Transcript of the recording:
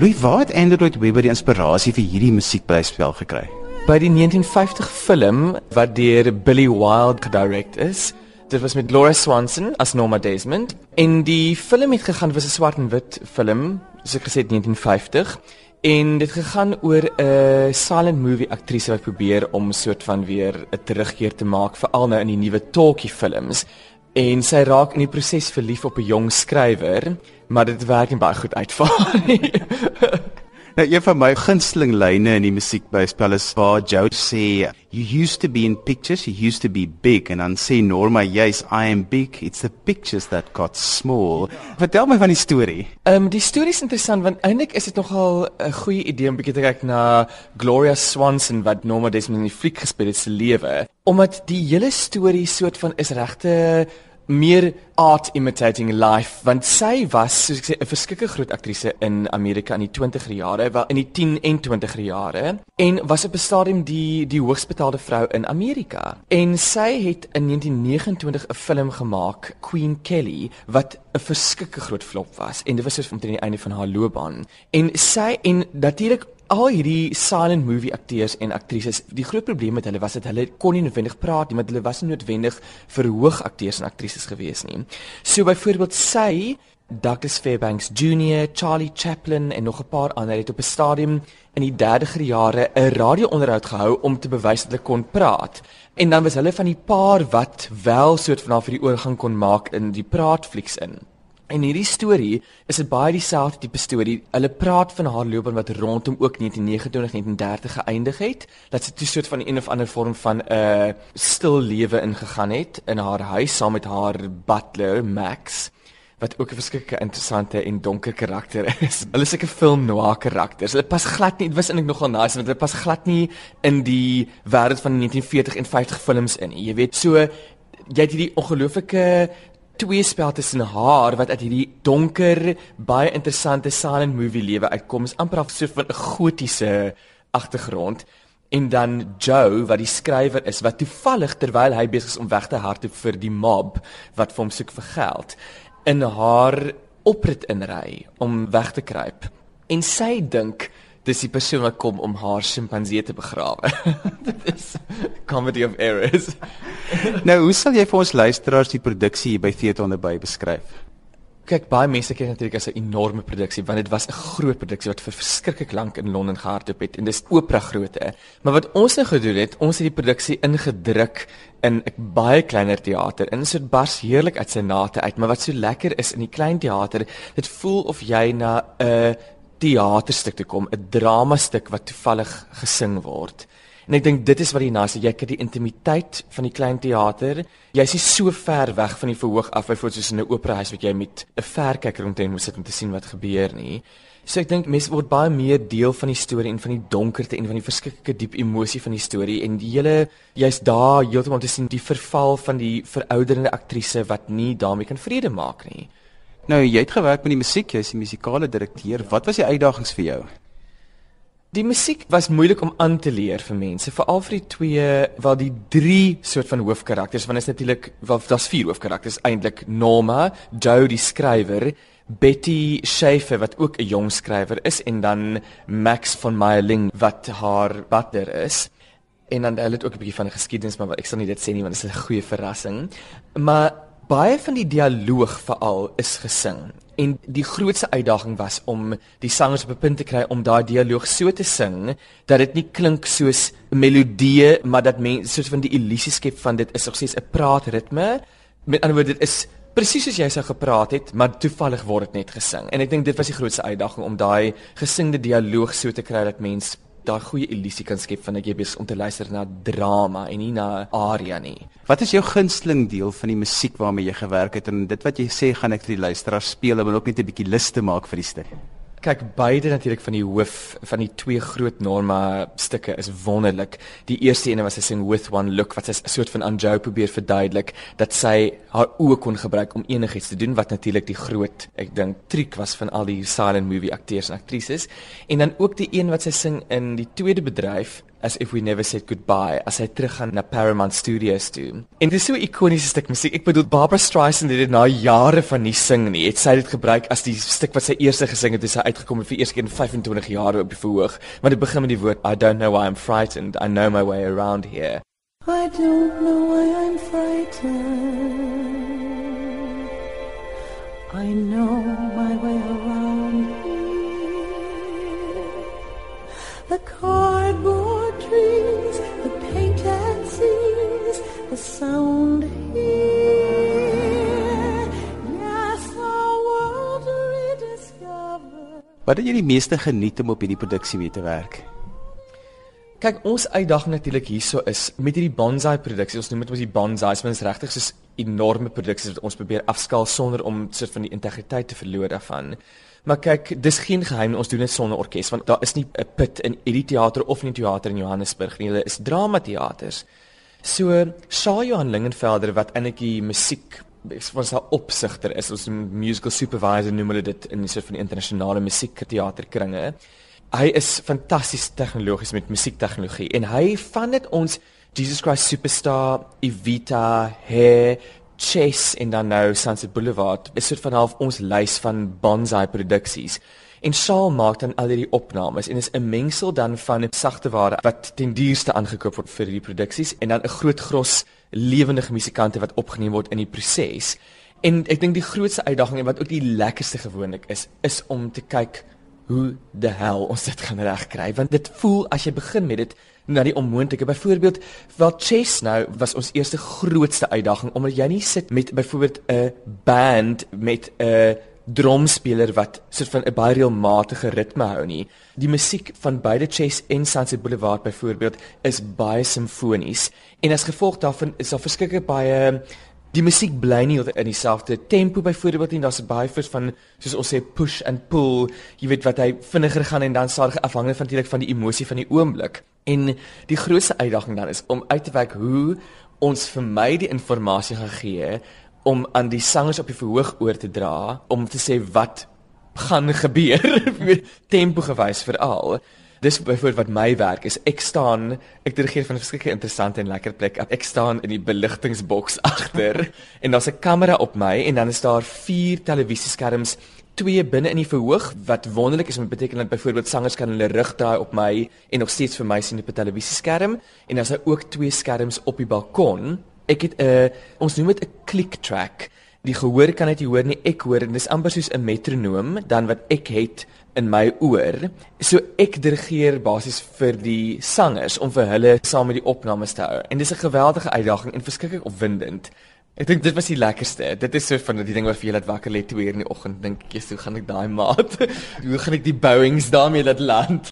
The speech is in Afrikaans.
Louis, waar het Andrew Webber die inspirasie vir hierdie musiekblyspel gekry? By die 1950 film wat deur Billy Wilde gedirek is. Dit was met Laura Swanson as Norma Desmond. En die film het gegaan was 'n swart en wit film, soos ek gesê het 1950. En dit gegaan oor 'n silent movie aktrise wat probeer om soort van weer 'n terugkeer te maak veral nou in die nuwe talkie films. En sy raak in die proses verlief op 'n jong skrywer, maar dit werk nie baie goed uitvaar nie. Nou een van my gunsteling lyne in die musiekbyspel is waar Joe sê you used to be in pictures you used to be big and dan sê Norma yes I am big it's the pictures that got small. Vertel my van die storie. Ehm um, die storie is interessant want eintlik is dit nogal 'n goeie idee om bietjie te kyk na Gloria Swanson wat Norma Desmond in die fliek gespeel het se lewe omdat die hele storie soort van is regte meer art imitating life want sy was soos ek sê 'n verskrikke groot aktrise in Amerika in die 20er jare wel in die 10 en 20er jare en was op 'n stadium die die hoogsbetaalde vrou in Amerika. En sy het in 1929 'n film gemaak Queen Kelly wat 'n verskrikke groot flop was en dit was soos omtrent die einde van haar loopbaan. En sy en natuurlik al hierdie silent movie akteurs en aktrises, die groot probleem met hulle was dat hulle kon nie noodwendig praat nie, maar hulle was nie noodwendig verhoog akteurs en aktrises gewees nie. So byvoorbeeld sy Douglas Fairbanks Jr., Charlie Chaplin en nog 'n paar ander het op 'n stadium in die 30er jare 'n radio-onderhoud gehou om te bewys dat hulle kon praat. En dan was hulle van die paar wat wel soort van vir die oorgang kon maak in die praatflieks in. En hierdie storie is 'n baie dieselfde tipe storie. Hulle praat van haar loopbaan wat rondom ook 1929 1930 geëindig het, dat sy 'n soort van een of ander vorm van 'n uh, stil lewe ingegaan het in haar huis saam met haar butler Max wat ook 'n verskeie interessante en donker karakter is. Hulle is 'n film noir karakters. Hulle pas glad nie, dit was eintlik nogal nice want hulle pas glad nie in die wêreld van 1940 en 50 films in. Jy weet, so jy het hierdie ongelooflike twee spel tussen haar wat uit hierdie donker baie interessante silent movie lewe uitkom is amper af so van 'n gotiese agtergrond en dan Joe wat die skrywer is wat toevallig terwyl hy besig is om weg te hardloop vir die mob wat vir hom soek vir geld in haar oprit inry om weg te kruip en sy dink dis die persoon wat kom om haar sjimpansee te begrawe. Dit is comedy of errors. nou, hoe sal jy vir ons luisteraars die produksie hier by Theater onderby beskryf? Kyk, baie mense kyk natuurlik as 'n enorme produksie want dit was 'n groot produksie wat vir verskriklik lank in Londen gehardloop het en dis opera grootte. Maar wat ons nou gedoen het, ons het die produksie ingedruk in 'n baie kleiner teater. En dit bars heerlik uit sy nate uit, maar wat so lekker is in die klein teater, dit voel of jy na 'n teaterstuk te kom, 'n dramastuk wat toevallig gesing word. En ek dink dit is wat die nice, jy kry die intimiteit van die klein teater. Jy's nie so ver weg van die verhoog af byvoorbeeld soos in 'n opera huis wat jy met 'n verkyker omtrent moet sit om te sien wat gebeur nie. So ek dink mense word baie meer deel van die storie en van die donkerte en van die verskriklike diep emosie van die storie en die hele jy's daar heeltemal om te sien die verval van die verouderende aktrise wat nie daarmee kan vrede maak nie. Nou, jy het gewerk met die musiek, jy's die musikale direkteur. Wat was die uitdagings vir jou? Die musiek was moeilik om aan te leer vir mense, veral vir die twee, wel die drie soort van hoofkarakters, want is natuurlik wel daar's vier hoofkarakters eintlik. Norma, Joe die skrywer, Betty Schaefer wat ook 'n jong skrywer is en dan Max van Meyerling wat haar butler is. En dan hulle het ook 'n bietjie van geskiedenis, maar ek sal nie dit sê nie want dit is 'n goeie verrassing. Maar baie van die dialoog veral is gesing en die grootste uitdaging was om die sangers op 'n punt te kry om daai dialoog so te sing dat dit nie klink soos 'n melodie maar dat mense soos van die illusie skep van dit is ogsies 'n praatritme. Met ander woorde dit is presies soos jy sou gepraat het maar toevallig word dit net gesing. En ek dink dit was die grootste uitdaging om daai gesingde dialoog so te kry dat mense daai goeie illusie kan skep dat jy besig om te luister na drama en nie na aria nie. Wat is jou gunsteling deel van die musiek waarmee jy gewerk het en dit wat jy sê gaan ek vir die luisteraars speel om ook net 'n bietjie lus te maak vir die stuk? Kyk, beide natuurlik van die hoof van die twee groot Norma stukke is wonderlik. Die eerste ene was sy sing With One Look wat sy 'n soort van aanjou probeer verduidelik dat sy haar oë kon gebruik om enigiets te doen wat natuurlik die groot, ek dink, triek was van al die silent movie akteurs en aktrises. En dan ook die een wat sy sing in die tweede bedryf as if we never said goodbye as hy teruggaan na Paramount Studios toe. En dit is so 'n ikoniese stuk musiek. Ek bedoel Barbara Streisand het dit na jare van nie sing nie. Het sy dit gebruik as die stuk wat sy eers gesing het toe sy uitgekom het vir eers keer in 25 jaar op die verhoog. Want dit begin met die woord I don't know why I'm frightened. I know my way around here. I don't know why I'm frightened. I know my way around Wat het jy die meeste geniet om op hierdie produksie mee te werk? Kyk, ons uitdaging natuurlik hierso is met hierdie bonsai produksie. Ons noem dit mos die bonsais, want dit is regtig soos enorme produksies wat ons probeer afskaal sonder om soort van die integriteit te verloor daarvan. Maar kyk, dis geen geheim ons doen dit sonder orkes want daar is nie 'n put in hierdie teater of in die teater in Johannesburg nie. Hulle is dramateaters. So, Shaw Johan Lingenfelder wat eintlik die musiek was daar opsigter is, ons musical supervisor noem hulle dit in die soort van die internasionale musiekteaterkringe hy is fantasties tegnologies met musiektegnologie en hy van dit ons Jesus Christ Superstar, Evita, Hair, Chess en dan nou Sunset Boulevard is soort van half ons lys van bonsai produksies. En Shaal maak dan al hierdie opnames en is 'n mengsel dan van sagte ware wat ten duurste aangekoop word vir hierdie produksies en dan 'n groot gros lewendige musikante wat opgeneem word in die proses. En ek dink die grootste uitdaging en wat ook die lekkerste gewoonlik is, is om te kyk hoe die hel ons dit gaan regkry want dit voel as jy begin met dit na die onmoontlike byvoorbeeld wel chess nou was ons eerste grootste uitdaging omdat jy nie sit met byvoorbeeld 'n band met 'n drumspeler wat soort van 'n baie reëlmatige ritme hou nie die musiek van beide chess en Sunset Boulevard byvoorbeeld is baie simfonies en as gevolg daarvan is daar verskeie baie die musiek bly nie in dieselfde tempo byvoorbeeld nie. Daar's baie vers van soos ons sê push and pull. Jy weet wat hy vinniger gaan en dan stadig afhangende van natuurlik van die emosie van die oomblik. En die grootste uitdaging dan is om uit te werk hoe ons vir my die inligting gaan gee om aan die sangers op die verhoog oor te dra om te sê wat gaan gebeur. Tempo gewys veral. Dis byvoorbeeld wat my werk is. Ek staan ek dirigeer van 'n verskeie interessante en lekker plek ek staan in die beligtingboks agter en daar's 'n kamera op my en dan is daar vier televisieskerms twee binne in die verhoog wat wonderlik is met beteken dat byvoorbeeld sangers kan hulle rug draai op my en nog steeds vir my sien op 'n televisieskerm. En dan is daar ook twee skerms op die balkon ek het 'n uh, ons noem dit 'n click track. Die gehoor kan net nie hoor nie ek hoor en dis amper soos 'n metronoom dan wat ek het in my oor. So ek dirigeer basies vir die sangers om vir hulle saam met die opnames te hou. En dis 'n geweldige uitdaging en verskriklik opwindend. Ek dink dit was die lekkerste. Dit is so van die ding wat vir julle laat wakker lê 2 uur in die oggend. Dink jy so gaan ek daai maat? Hoe gaan ek die bouings daarmee laat land